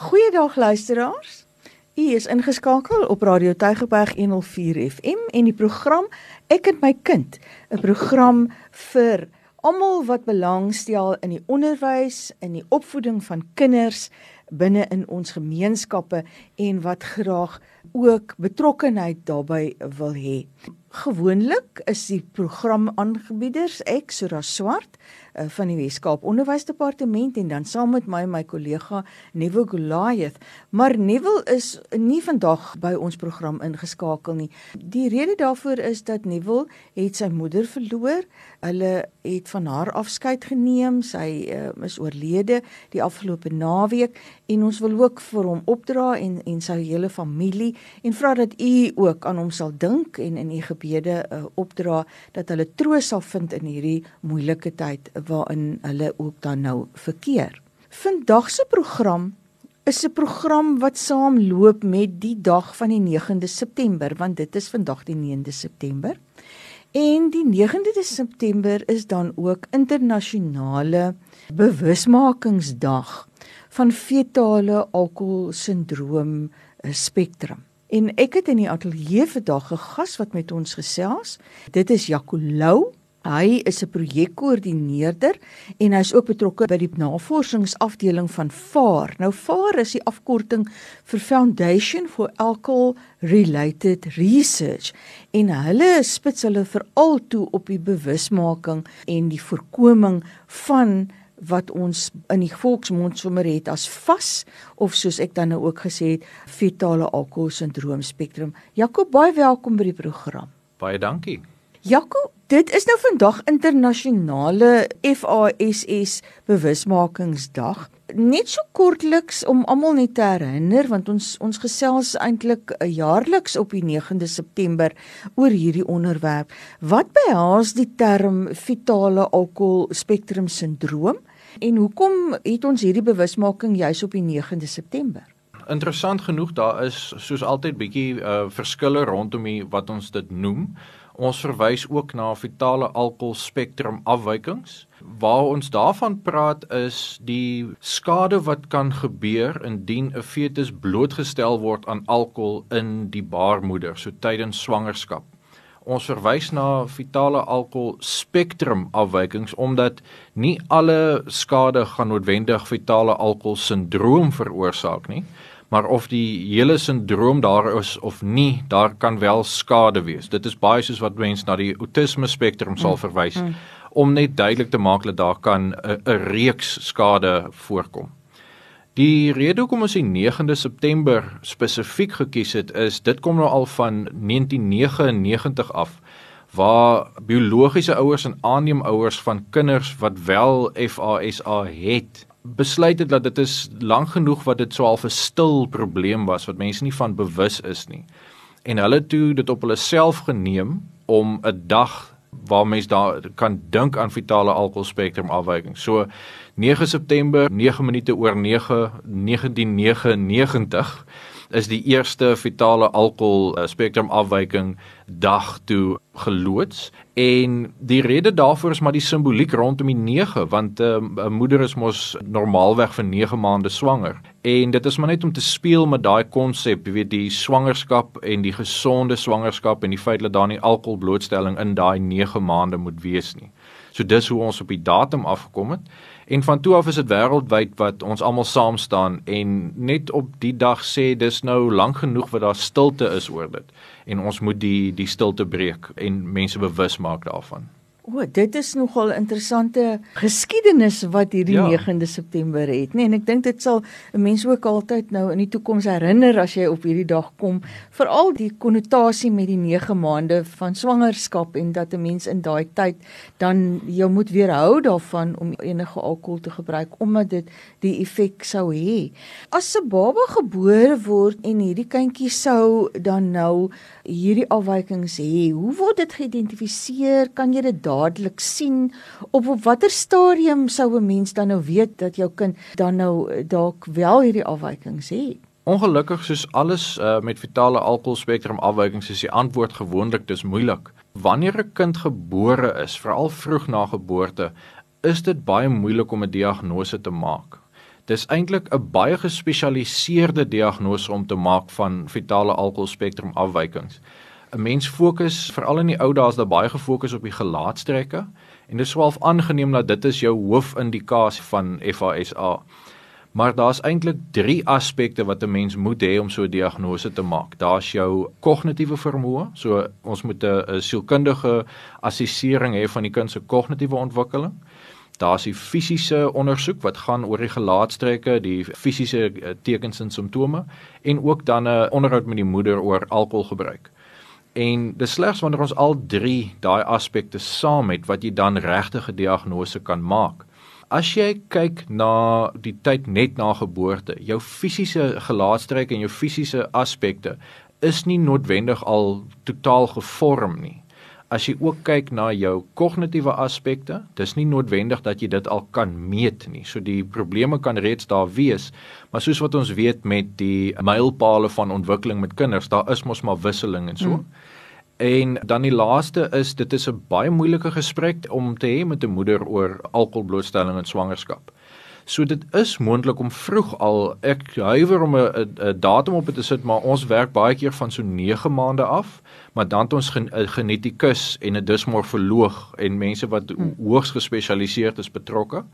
Goeiedag luisteraars. U is ingeskakel op Radio Tygerberg 104 FM en die program Ek en my kind, 'n program vir almal wat belangstel in die onderwys, in die opvoeding van kinders binne in ons gemeenskappe en wat graag ook betrokkenheid daarbey wil hê. Gewoonlik is die program aangebieders ek Sura Swart uh, van die Weskaap Onderwysdepartement en dan saam met my my kollega Neville Goliath. Maar Neville is nie vandag by ons program ingeskakel nie. Die rede daarvoor is dat Neville het sy moeder verloor. Hulle het van haar afskeid geneem. Sy uh, is oorlede die afgelope naweek en ons wil ook vir hom opdra en en sy hele familie en vra dat u ook aan hom sal dink en in u gebede uh, opdra dat hulle troos sal vind in hierdie moeilike tyd waarin hulle ook dan nou verkeer. Vandag se program is 'n program wat saamloop met die dag van die 9de September want dit is vandag die 9de September. En die 9de September is dan ook internasionale bewusmakingsdag van fetale alkoholsindroom eh, spektrum. En ek het in die ateljee vandag 'n gas wat met ons gesels. Dit is Jaco Lou. Hy is 'n projekkoördineerder en hy's ook betrokke by die navorsingsafdeling van FAR. Nou FAR is die afkorting vir Foundation for Alcohol Related Research en hulle spits hulle veral toe op die bewusmaking en die voorkoming van wat ons in die volksmond sommer het as vas of soos ek dan nou ook gesê het fetale alkoholsindroom spektrum. Jakob baie welkom by die program. Baie dankie. Jakob, dit is nou vandag internasionale FASS bewusmakingsdag. Net so kortliks om almal net te herinner want ons ons gesels eintlik 'n jaarliks op die 9de September oor hierdie onderwerp. Wat behels die term fetale alkohol spektrum sindroom? En hoekom het ons hierdie bewusmaking juis op die 9de September? Interessant genoeg daar is soos altyd bietjie uh, verskille rondom die, wat ons dit noem. Ons verwys ook na vitale alkohol spektrum afwykings. Waar ons daarvan praat is die skade wat kan gebeur indien 'n fetus blootgestel word aan alkohol in die baarmoeder, so tydens swangerskap ons verwys na vitale alkohol spektrum afwykings omdat nie alle skade gaan noodwendig vitale alkohol sindroom veroorsaak nie maar of die hele sindroom daar is of nie daar kan wel skade wees dit is baie soos wat mense na die autisme spektrum sal mm, verwys mm. om net duidelik te maak dat daar kan 'n reeks skade voorkom Die rede hoekom ons die 9de September spesifiek gekies het is dit kom nou al van 1999 af waar biologiese ouers en aanneemouers van kinders wat wel FASA het besluit het dat dit is lank genoeg wat dit so half 'n stil probleem was wat mense nie van bewus is nie. En hulle toe dit op hulle self geneem om 'n dag waar mense daar kan dink aan vitale alkoholspektrum afwyking. So 9 September 9 minute oor 9 1999 is die eerste vitale alkohol uh, spektrum afwyking dag toe geloods. En die rede daarvoor is maar die simboliek rondom die 9 want 'n uh, moeder is mos normaalweg vir 9 maande swanger. En dit is maar net om te speel met daai konsep jy weet die swangerskap en die gesonde swangerskap en die feit dat daar nie alkoholblootstelling in daai 9 maande moet wees nie. So dis hoe ons op die datum afgekom het En van toe af is dit wêreldwyd wat ons almal saam staan en net op die dag sê dis nou lank genoeg wat daar stilte is oor dit en ons moet die die stilte breek en mense bewus maak daarvan. O, dit is nogal interessante geskiedenis wat hierdie ja. 9de September het? Nee, en ek dink dit sal 'n mens ook altyd nou in die toekoms herinner as jy op hierdie dag kom, veral die konnotasie met die 9 maande van swangerskap en dat 'n mens in daai tyd dan jou moet weerhou daarvan om enige alkohol te gebruik omdat dit die effek sou hê. As 'n baba gebore word en hierdie kindjie sou dan nou hierdie afwykings hê, hoe word dit geïdentifiseer? Kan jy dit dadelik sien op op watter stadium sou 'n mens dan nou weet dat jou kind dan nou eh, dalk wel hierdie afwykings het? Ongelukkig soos alles uh, met vitale alkoholspektrum afwykings is die antwoord gewoonlik dis moeilik. Wanneer 'n kind gebore is, veral vroeg na geboorte, is dit baie moeilik om 'n diagnose te maak. Dis eintlik 'n baie gespesialiseerde diagnose om te maak van fetale alkoholspektrum afwykings. 'n Mens fokus veral in die ou dae is daar baie gefokus op die gelaatstrekke en dit swaalf aangeneem dat dit is jou hoofindikasie van FASA. Maar daar's eintlik 3 aspekte wat 'n mens moet hê om so 'n diagnose te maak. Daar's jou kognitiewe vermoë, so ons moet 'n sielkundige assessering hê van die kind se kognitiewe ontwikkeling. Daar's die fisiese ondersoek wat gaan oor die gelaatstrekke, die fisiese eh, tekens en simptome en ook dan 'n onderhoud met die moeder oor alkoholgebruik. En dis slegs wanneer ons al 3 daai aspekte saam het wat jy dan regtig 'n diagnose kan maak as jy kyk na die tyd net na geboorte, jou fisiese gelaatstrekke en jou fisiese aspekte is nie noodwendig al totaal gevorm nie. As jy ook kyk na jou kognitiewe aspekte, dis nie noodwendig dat jy dit al kan meet nie. So die probleme kan reeds daar wees, maar soos wat ons weet met die mylpale van ontwikkeling met kinders, daar is mos maar wisseling en so. Hmm. En dan die laaste is dit is 'n baie moeilike gesprek om te hê met 'n moeder oor alkoholblootstelling in swangerskap. So dit is moontlik om vroeg al ek huiwer om 'n datum op te sit, maar ons werk baie keer van so 9 maande af, maar dan het ons 'n gen, genetikus en 'n dismorfoloog en mense wat hmm. hoogs gespesialiseerd is betrokke.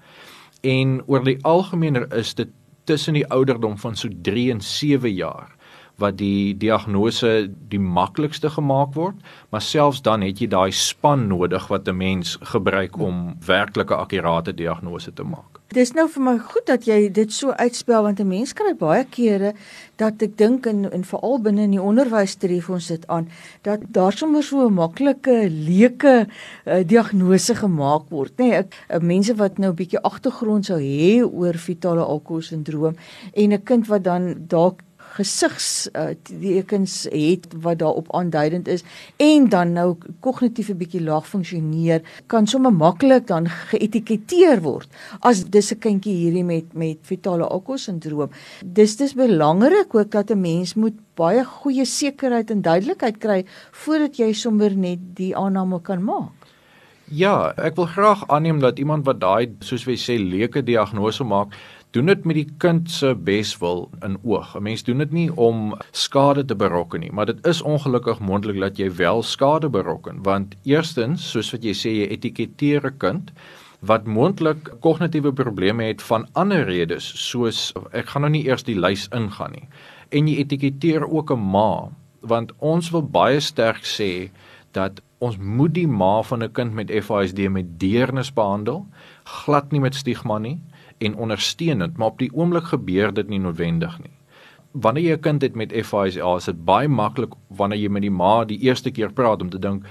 En oor die algemeener is dit tussen die ouderdom van so 3 en 7 jaar wat die diagnose die maklikste gemaak word, maar selfs dan het jy daai span nodig wat 'n mens gebruik om werklike akkurate diagnose te maak. Dit is nou vir my goed dat jy dit so uitspel want 'n mens kry baie kere dat ek dink in en veral binne in die onderwys tref ons dit aan dat daar sommer so 'n maklike leuke uh, diagnose gemaak word nê nee, ek uh, mense wat nou 'n bietjie agtergrond sou hê oor fetale alkoholsindroom en 'n kind wat dan dalk gesigs uh, tekens het wat daarop aanduidend is en dan nou kognitief 'n bietjie laag funksioneer kan sommer maklik dan geetiketeer word as dis 'n kindjie hierdie met met fetale alkoholsindroom. Dis dis belangrik ook dat 'n mens moet baie goeie sekerheid en duidelikheid kry voordat jy sommer net die aanname kan maak. Ja, ek wil graag aanneem dat iemand wat daai soos jy sê leuke diagnose maak, doen dit met die kind se beswil in oog. 'n Mens doen dit nie om skade te berokken nie, maar dit is ongelukkig moontlik dat jy wel skade berokken, want eerstens, soos wat jy sê, jy etiketeer 'n kind wat moontlik kognitiewe probleme het van ander redes, soos ek gaan nou nie eers die lys ingaan nie. En jy etiketeer ook 'n ma, want ons wil baie sterk sê dat ons moet die ma van 'n kind met FASD met deernis behandel, glad nie met stigma nie en ondersteunend, maar op die oomblik gebeur dit nie noodwendig nie. Wanneer jy 'n kind het met FISA, is dit baie maklik wanneer jy met die ma die eerste keer praat om te dink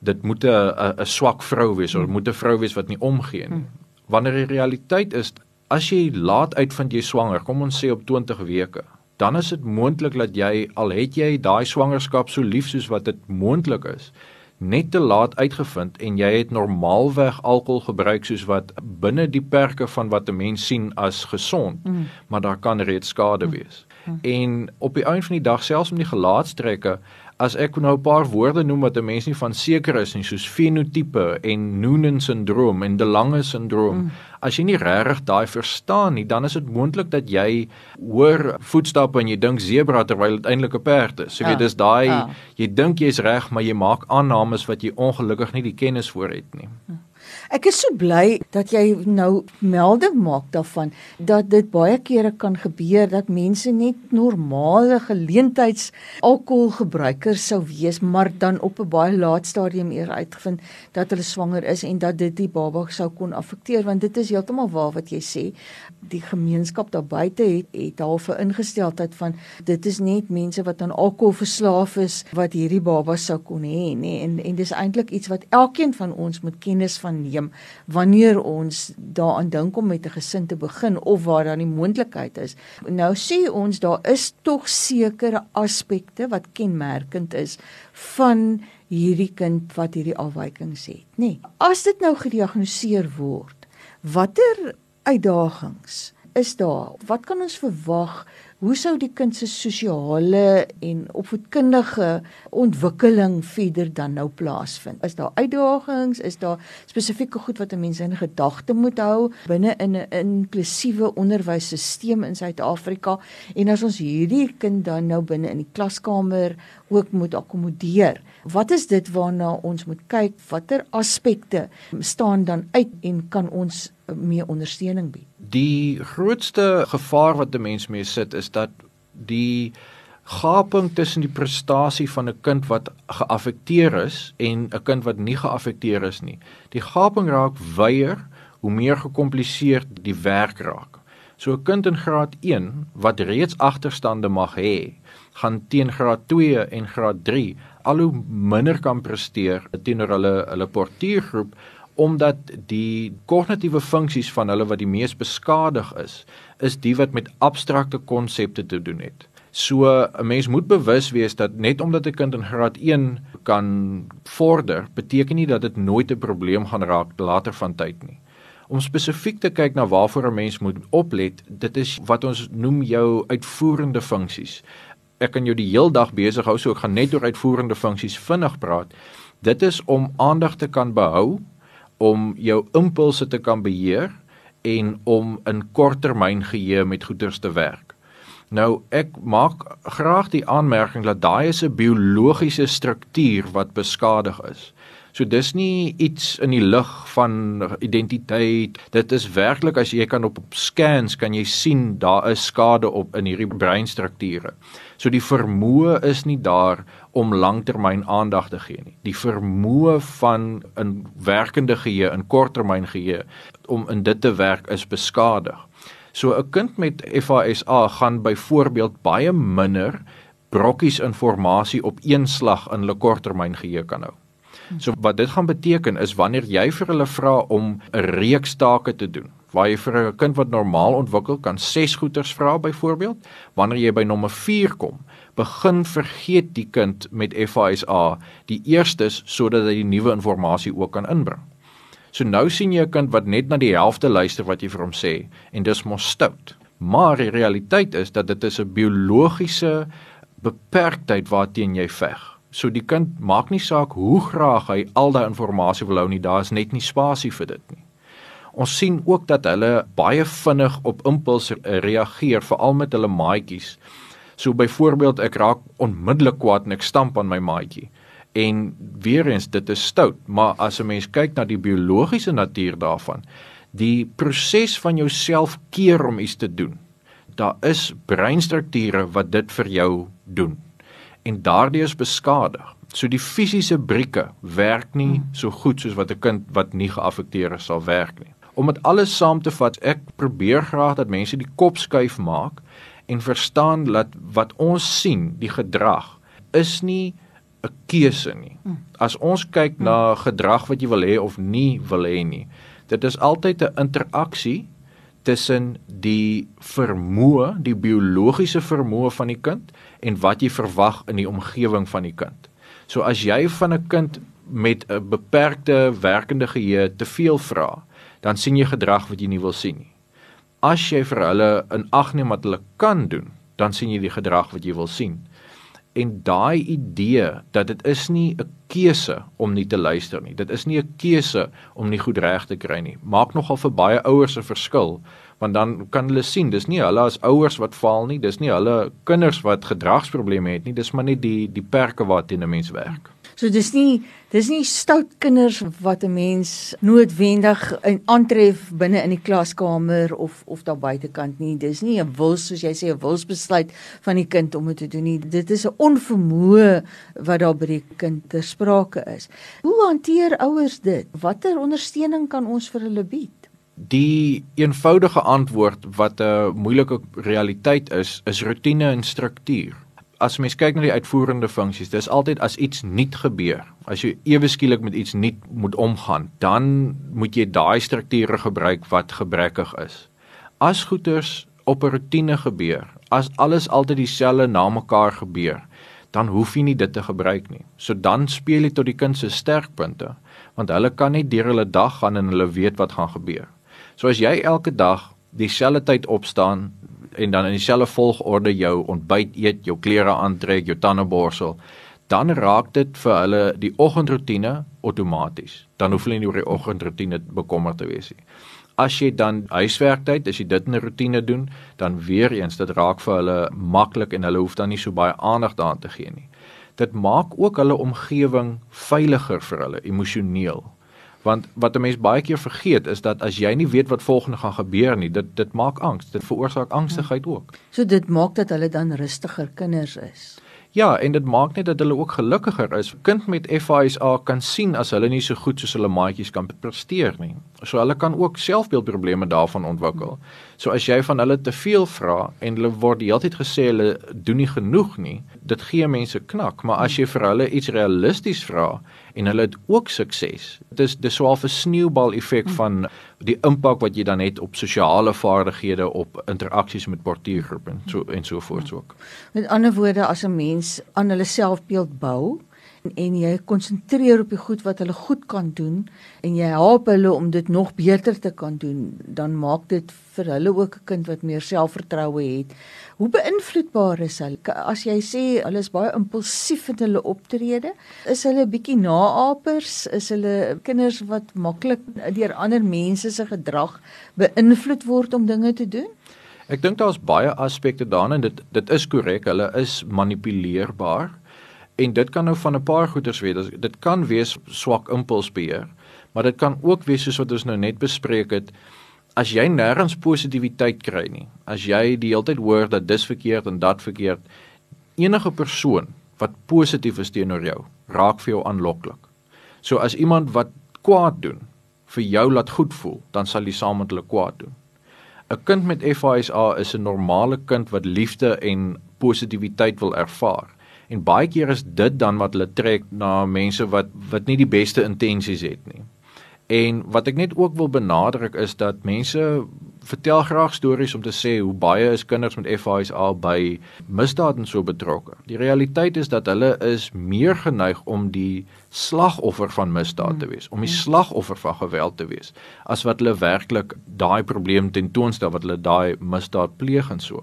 dit moet 'n 'n swak vrou wees of moet 'n vrou wees wat nie omgee nie. Wanneer die realiteit is as jy laat uitvind jy swanger, kom ons sê op 20 weke, dan is dit moontlik dat jy al het jy daai swangerskap so lief soos wat dit moontlik is, net te laat uitgevind en jy het normaalweg alkohol gebruik soos wat binne die perke van wat 'n mens sien as gesond, mm. maar daar kan reeds skade mm. wees. Mm. En op die einde van die dag selfs met die gelaatstrekke as ek nou 'n paar woorde noem wat 'n mens nie van seker is nie soos fenotipe en Noonan sindroom en De Lange sindroom mm. as jy nie regtig daai verstaan nie dan is dit moontlik dat jy hoor voetstappe en jy dink sebra terwyl dit eintlik 'n perd is jy ja. weet dis daai ja. jy dink jy's reg maar jy maak aannames wat jy ongelukkig nie die kennis voor het nie mm. Ek is so bly dat jy nou melding maak daarvan dat dit baie kere kan gebeur dat mense net normale geleentheids alkoholgebruikers sou wees, maar dan op 'n baie laat stadium eers uitgevind dat hulle swanger is en dat dit die baba sou kon affekteer want dit is heeltemal waar wat jy sê. Die gemeenskap daar buite het het halfe ingesteldheid van dit is net mense wat aan alkohol verslaaf is wat hierdie baba sou kon hê, nê? En en dis eintlik iets wat elkeen van ons moet kennis van neem wanneer ons daaraan dink om met 'n gesin te begin of waar daar nie moontlikheid is. Nou sê ons daar is tog sekere aspekte wat kenmerkend is van hierdie kind wat hierdie afwykings het, nê. Nee. As dit nou gediagnoseer word, watter uitdagings is daar? Wat kan ons verwag? Hoe sou die kind se sosiale en opvoedkundige ontwikkeling verder dan nou plaasvind? Is daar uitdagings? Is daar spesifieke goed wat 'n mens in gedagte moet hou binne in 'n inklusiewe onderwysstelsel in Suid-Afrika? En as ons hierdie kind dan nou binne in die klaskamer ook moet akkommodeer, wat is dit waarna ons moet kyk? Watter aspekte staan dan uit en kan ons meer ondersteuning bied? Die grootste gevaar wat 'n mens mee sit is dat die gaping tussen die prestasie van 'n kind wat geaffekteer is en 'n kind wat nie geaffekteer is nie. Die gaping raak wyer hoe meer gekompliseerd die werk raak. So 'n kind in graad 1 wat reeds agterstande mag hê, gaan teen graad 2 en graad 3 al hoe minder kan presteer teenoor hulle hulle portuïergroep omdat die kognitiewe funksies van hulle wat die mees beskadig is, is die wat met abstrakte konsepte te doen het. So 'n mens moet bewus wees dat net omdat 'n kind in graad 1 kan vorder, beteken nie dat dit nooit 'n probleem gaan raak later van tyd nie. Om spesifiek te kyk na waarvoor 'n mens moet oplet, dit is wat ons noem jou uitvoerende funksies. Ek kan jou die heel dag besig hou, so ek gaan net oor uitvoerende funksies vinnig praat. Dit is om aandag te kan behou om jou impulse te kan beheer en om in korttermyn geheue met goeders te werk. Nou ek maak graag die aanmerking dat daai is 'n biologiese struktuur wat beskadig is. So dis nie iets in die lig van identiteit. Dit is werklik as jy kan op, op scans kan jy sien daar is skade op in hierdie breinstrukture. So die vermoë is nie daar om langtermyn aandag te gee nie. Die vermoë van 'n werkende geheue, 'n korttermyn geheue om in dit te werk is beskadig. So 'n kind met FASA gaan byvoorbeeld baie minder brokkies inligting op een slag in hulle korttermyn geheue kan hou. So wat dit gaan beteken is wanneer jy vir hulle vra om 'n reeks take te doen, waar jy vir 'n kind wat normaal ontwikkel kan 6 goeters vra byvoorbeeld, wanneer jy by nommer 4 kom, begin vergeet die kind met FASA die eerstes sodat hy die nuwe inligting ook kan inbring. So nou sien jy 'n kind wat net na die helfte luister wat jy vir hom sê en dis mos stout. Maar die realiteit is dat dit is 'n biologiese beperktheid waarteen jy veg. So die kind maak nie saak hoe graag hy al daai inligting wil hou nie, daar is net nie spasie vir dit nie. Ons sien ook dat hulle baie vinnig op impuls reageer, veral met hulle maatjies. So byvoorbeeld ek raak onmiddellik kwaad en ek stamp aan my maatjie. En weer eens dit is stout, maar as 'n mens kyk na die biologiese natuur daarvan, die proses van jouself keer om iets te doen. Daar is breinstrukture wat dit vir jou doen en daardie is beskadig. So die fisiese brieke werk nie so goed soos wat 'n kind wat nie geaffekteer is sal werk nie. Om dit alles saam te vat, ek probeer graag dat mense die kop skuif maak en verstaan dat wat ons sien, die gedrag is nie 'n keuse nie. As ons kyk na gedrag wat jy wil hê of nie wil hê nie, dit is altyd 'n interaksie tussen die vermoë, die biologiese vermoë van die kind en wat jy verwag in die omgewing van die kind. So as jy van 'n kind met 'n beperkte werkende geheue te veel vra, dan sien jy gedrag wat jy nie wil sien nie. As jy vir hulle in ag neem wat hulle kan doen, dan sien jy die gedrag wat jy wil sien. En daai idee dat dit is nie 'n keuse om nie te luister nie. Dit is nie 'n keuse om nie goed reg te kry nie. Maak nogal vir baie ouers 'n verskil want dan kan hulle sien dis nie hulle as ouers wat faal nie, dis nie hulle kinders wat gedragsprobleme het nie, dis maar net die die perke waarteen 'n mens werk. So dis nie dis nie stout kinders wat 'n mens noodwendig aantref binne in die klaskamer of of daar buitekant nie. Dis nie 'n wils soos jy sê 'n wilsbesluit van die kind om dit te doen nie. Dit is 'n onvermoë wat daar by die kind ter sprake is. Hoe hanteer ouers dit? Watter ondersteuning kan ons vir hulle bied? Die eenvoudige antwoord wat 'n moeilike realiteit is, is rotine en struktuur. As mens kyk na die uitvoerende funksies, dis altyd as iets nuut gebeur. As jy ewe skielik met iets nuut moet omgaan, dan moet jy daai strukture gebruik wat gebrekkig is. As goeders op 'n rotine gebeur, as alles altyd dieselfde na mekaar gebeur, dan hoef jy nie dit te gebruik nie. So dan speel jy tot die kind se sterkpunte, want hulle kan net deur hulle dag gaan en hulle weet wat gaan gebeur. So as jy elke dag dieselfde tyd opstaan en dan in dieselfde volgorde jou ontbyt eet, jou klere aantrek, jou tande borsel, dan raak dit vir hulle die oggendroetine outomaties. Dan hoef hulle nie oor die oggendroetine bekommerd te wees nie. As jy dan huiswerktyd, as jy dit in 'n roetine doen, dan weer eens dit raak vir hulle maklik en hulle hoef dan nie so baie aandag daaraan te gee nie. Dit maak ook hulle omgewing veiliger vir hulle emosioneel want wat 'n mens baie keer vergeet is dat as jy nie weet wat volgende gaan gebeur nie, dit dit maak angs, dit veroorsaak angstigheid ook. So dit maak dat hulle dan rustiger kinders is. Ja, en dit maak net dat hulle ook gelukkiger is. Kind met FISA kan sien as hulle nie so goed soos hulle maatjies kan presteer nie. So hulle kan ook selfbeeldprobleme daarvan ontwikkel. So as jy van hulle te veel vra en hulle word die hele tyd gesê hulle doen nie genoeg nie, dit gee mense knak, maar as jy vir hulle iets realisties vra en hulle het ook sukses. Dit is dis swaar 'n sneeubal effek hm. van die impak wat jy dan het op sosiale vaardighede, op interaksies met portuïergroepe en so en so voort ook. Met ander woorde as 'n mens aan hulle selfbeeld bou, en jy konsentreer op die goed wat hulle goed kan doen en jy help hulle om dit nog beter te kan doen, dan maak dit vir hulle ook 'n kind wat meer selfvertroue het. Hoe beïnvloedbaar is hulle? As jy sê hulle is baie impulsief in hulle optrede, is hulle bietjie naapers, is hulle kinders wat maklik deur ander mense se gedrag beïnvloed word om dinge te doen? Ek dink daar's baie aspekte daarin en dit dit is korrek, hulle is manipuleerbaar en dit kan nou van 'n paar goeters wees. Dit kan wees swak impulsbeheer, maar dit kan ook wees soos wat ons nou net bespreek het, as jy nêrens positiwiteit kry nie. As jy die hele tyd hoor dat dis verkeerd en dat verkeerd, enige persoon wat positief is teenoor jou, raak vir jou aanloklik. So as iemand wat kwaad doen vir jou laat goed voel, dan sal jy saam met hulle kwaad doen. 'n Kind met FISA is 'n normale kind wat liefde en positiwiteit wil ervaar. En baie keer is dit dan wat hulle trek na mense wat wat nie die beste intensies het nie. En wat ek net ook wil benadruk is dat mense vertel graag stories om te sê hoe baie is kinders met FISA by misdaad en so betrokke. Die realiteit is dat hulle is meer geneig om die slagoffer van misdaad te wees, om die slagoffer van geweld te wees, as wat hulle werklik daai probleem tentoonstel wat hulle daai misdaad pleeg en so.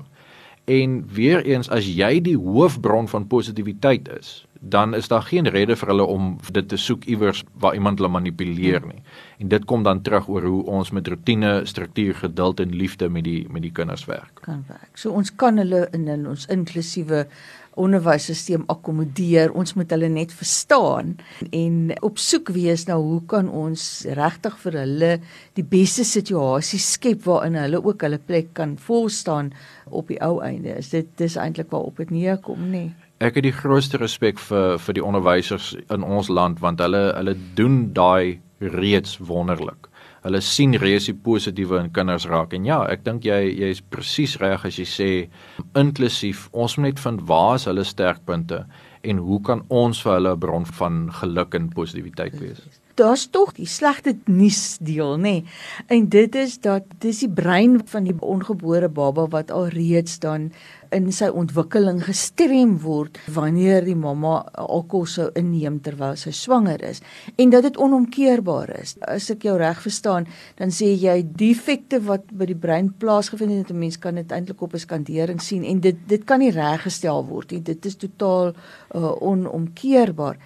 En weer eens as jy die hoofbron van positiwiteit is, dan is daar geen rede vir hulle om dit te soek iewers waar iemand hulle manipuleer nie. En dit kom dan terug oor hoe ons met rotine, struktuur, geduld en liefde met die met die kinders werk. Kan werk. So ons kan hulle in, in ons inklusiewe onderwysstelsel akkommodeer. Ons moet hulle net verstaan en op soek wees na hoe kan ons regtig vir hulle die beste situasie skep waarin hulle ook hulle plek kan volstaan op die ou einde. Is dit dis eintlik waarop dit neerkom, nê? Nee? Ek het die grootste respek vir vir die onderwysers in ons land want hulle hulle doen daai reeds wonderlik. Hulle sien reeds die positiewe in kinders raak. En ja, ek dink jy jy is presies reg as jy sê inklusief ons moet net vind waar is hulle sterkpunte en hoe kan ons vir hulle 'n bron van geluk en positiwiteit wees? Daar's tog die slegte nuus deel, nê. Nee. En dit is dat dis die brein van die ongebore baba wat al reeds dan in sy ontwikkeling gestrem word wanneer die mamma alkohol sou inneem terwyl sy swanger is en dat dit onomkeerbaar is. As ek jou reg verstaan, dan sê jy defekte wat by die brein plaasgevind het, 'n mens kan dit eintlik op 'n skandering sien en dit dit kan nie reggestel word nie. Dit is totaal uh, onomkeerbaar.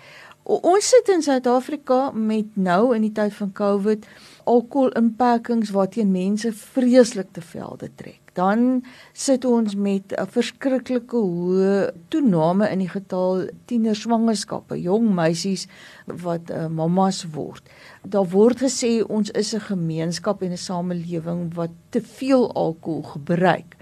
Ons sit in Suid-Afrika met nou in die tyd van COVID alkoholinperkings waarteen mense vreeslik te velde trek dan sit ons met 'n verskriklike hoë toename in die getal tienerswangerskappe, jong meisies wat uh, mammas word. Daar word gesê ons is 'n gemeenskap en 'n samelewing wat te veel alkohol gebruik.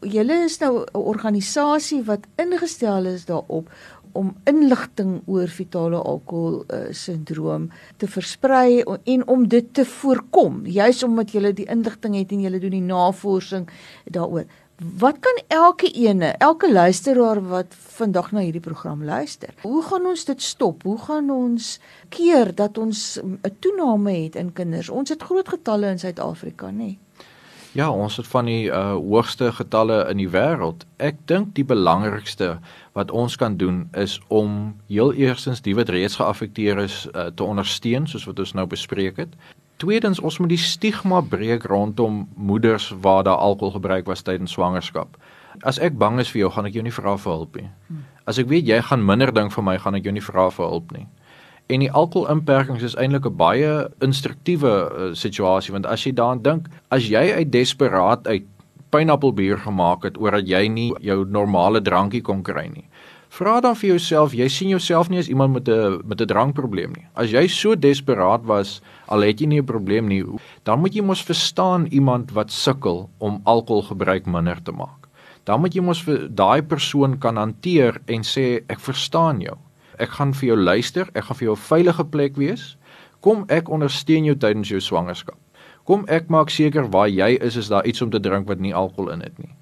Julle is nou 'n organisasie wat ingestel is daarop om inligting oor fetale alkohol uh, sindroom te versprei en om dit te voorkom juis omdat jy die inligting het en jy doen die navorsing daaroor. Wat kan elke ene elke luisteraar wat vandag na hierdie program luister hoe gaan ons dit stop? Hoe gaan ons keer dat ons 'n toename het in kinders? Ons het groot getalle in Suid-Afrika nê? nee? Ja, ons het van die uh, hoogste getalle in die wêreld. Ek dink die belangrikste wat ons kan doen is om heel eerstens die wat reeds geaffekteer is uh, te ondersteun soos wat ons nou bespreek het Tweedens, ons moet die stigma breek rondom moeders waar daar alkohol gebruik was tydens swangerskap. As ek bang is vir jou, gaan ek jou nie vra vir hulp nie. As ek weet jy gaan minder dink vir my, gaan ek jou nie vra vir hulp nie. En die alkoholinperkings is eintlik 'n baie instruktiewe uh, situasie want as jy daaraan dink, as jy uit desperaat uit pineappelbier gemaak het oor dat jy nie jou normale drankie kon kry nie. Vra dan vir jouself, jy sien jouself nie as iemand met 'n met 'n drankprobleem nie. As jy so desperaat was, al het jy nie 'n probleem nie, dan moet jy mos verstaan iemand wat sukkel om alkoholgebruik minder te maak. Dan moet jy mos vir daai persoon kan hanteer en sê ek verstaan jou. Ek gaan vir jou luister, ek gaan vir jou 'n veilige plek wees. Kom ek ondersteun jou tydens jou swangerskap. Kom ek maak seker waar jy is is daar iets om te drink wat nie alkohol in het nie.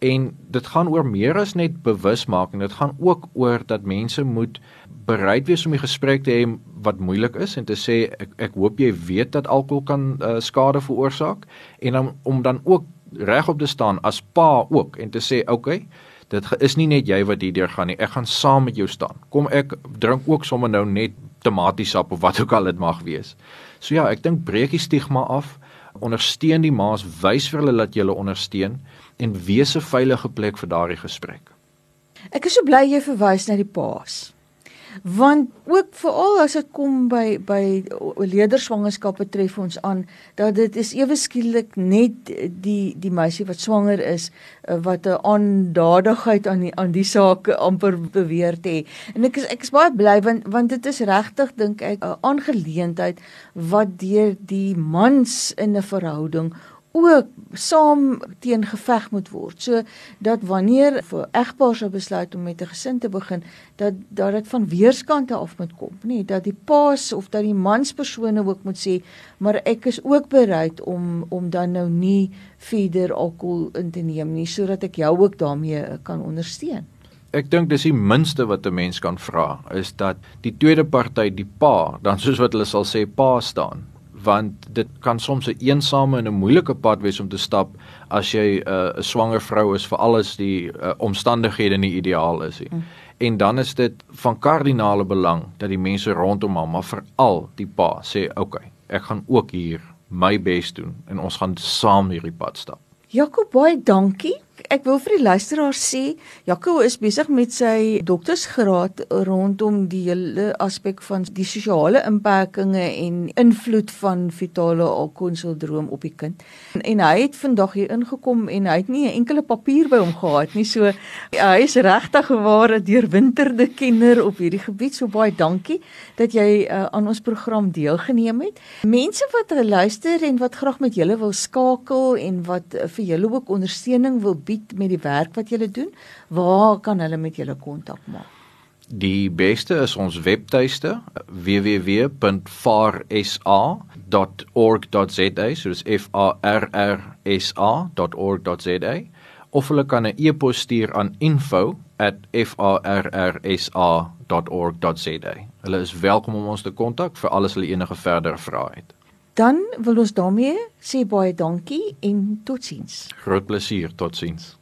En dit gaan oor meer as net bewusmaking. Dit gaan ook oor dat mense moet bereid wees om die gesprek te hê wat moeilik is en te sê ek ek hoop jy weet dat alkohol kan uh, skade veroorsaak en dan om dan ook regop te staan as pa ook en te sê okay dit is nie net jy wat hierdeur gaan nie. Ek gaan saam met jou staan. Kom ek drink ook sommer nou net tomatiesap of wat ook al dit mag wees. So ja ek dink breek die stigma af. Ondersteun die ma's, wys vir hulle dat jy hulle ondersteun en wees 'n veilige plek vir daardie gesprek. Ek is so bly jy verwys na die paas want ook veral as dit kom by by leederswangerskappe tref ons aan dat dit is ewe skielik net die die meisie wat swanger is eh, wat 'n aandadigheid aan die aan die saak amper beweer te hê. En ek is ek is baie bly want want dit is regtig dink ek 'n aangeleentheid wat deur die mans in 'n verhouding ook saam teen geveg moet word. So dat wanneer 'n egpaar sou besluit om met 'n gesin te begin, dat dat dit van weerskante af moet kom, nê, dat die paas of dat die manspersone ook moet sê, maar ek is ook bereid om om dan nou nie verder alkohol in te neem nie sodat ek jou ook daarmee kan ondersteun. Ek dink dis die minste wat 'n mens kan vra is dat die tweede party, die pa, dan soos wat hulle sal sê, pa staan want dit kan soms 'n een eensame en 'n moeilike pad wees om te stap as jy 'n uh, 'n swanger vrou is vir alles die uh, omstandighede nie ideaal is nie. Mm. En dan is dit van kardinale belang dat die mense rondom hom, maar veral die pa sê, "Oké, okay, ek gaan ook hier my bes doen en ons gaan saam hierdie pad stap." Jakob, baie dankie ek wil vir die luisteraars sê Jaco is besig met sy doktorsgraad rondom die hele aspek van die sosiale beperkings en invloed van fetale alkoholsindroom op die kind. En, en hy het vandag hier ingekom en hy het nie 'n enkele papier by hom gehad nie. So hy is regtig geware deurwinterde kenner op hierdie gebied. So baie dankie dat jy uh, aan ons program deelgeneem het. Mense wat luister en wat graag met julle wil skakel en wat uh, vir julle ook ondersteuning wil bied met die werk wat julle doen, waar kan hulle met julle kontak maak? Die beste is ons webtuiste www.farsa.org.za, so dis f a r r s a.org.za of hulle kan 'n e-pos stuur aan info@farrsa.org.za. Hulle is welkom om ons te kontak vir alles hulle enige verdere vrae het. Dan wil ons daarmee sê baie dankie en totsiens. Groot plesier, totsiens.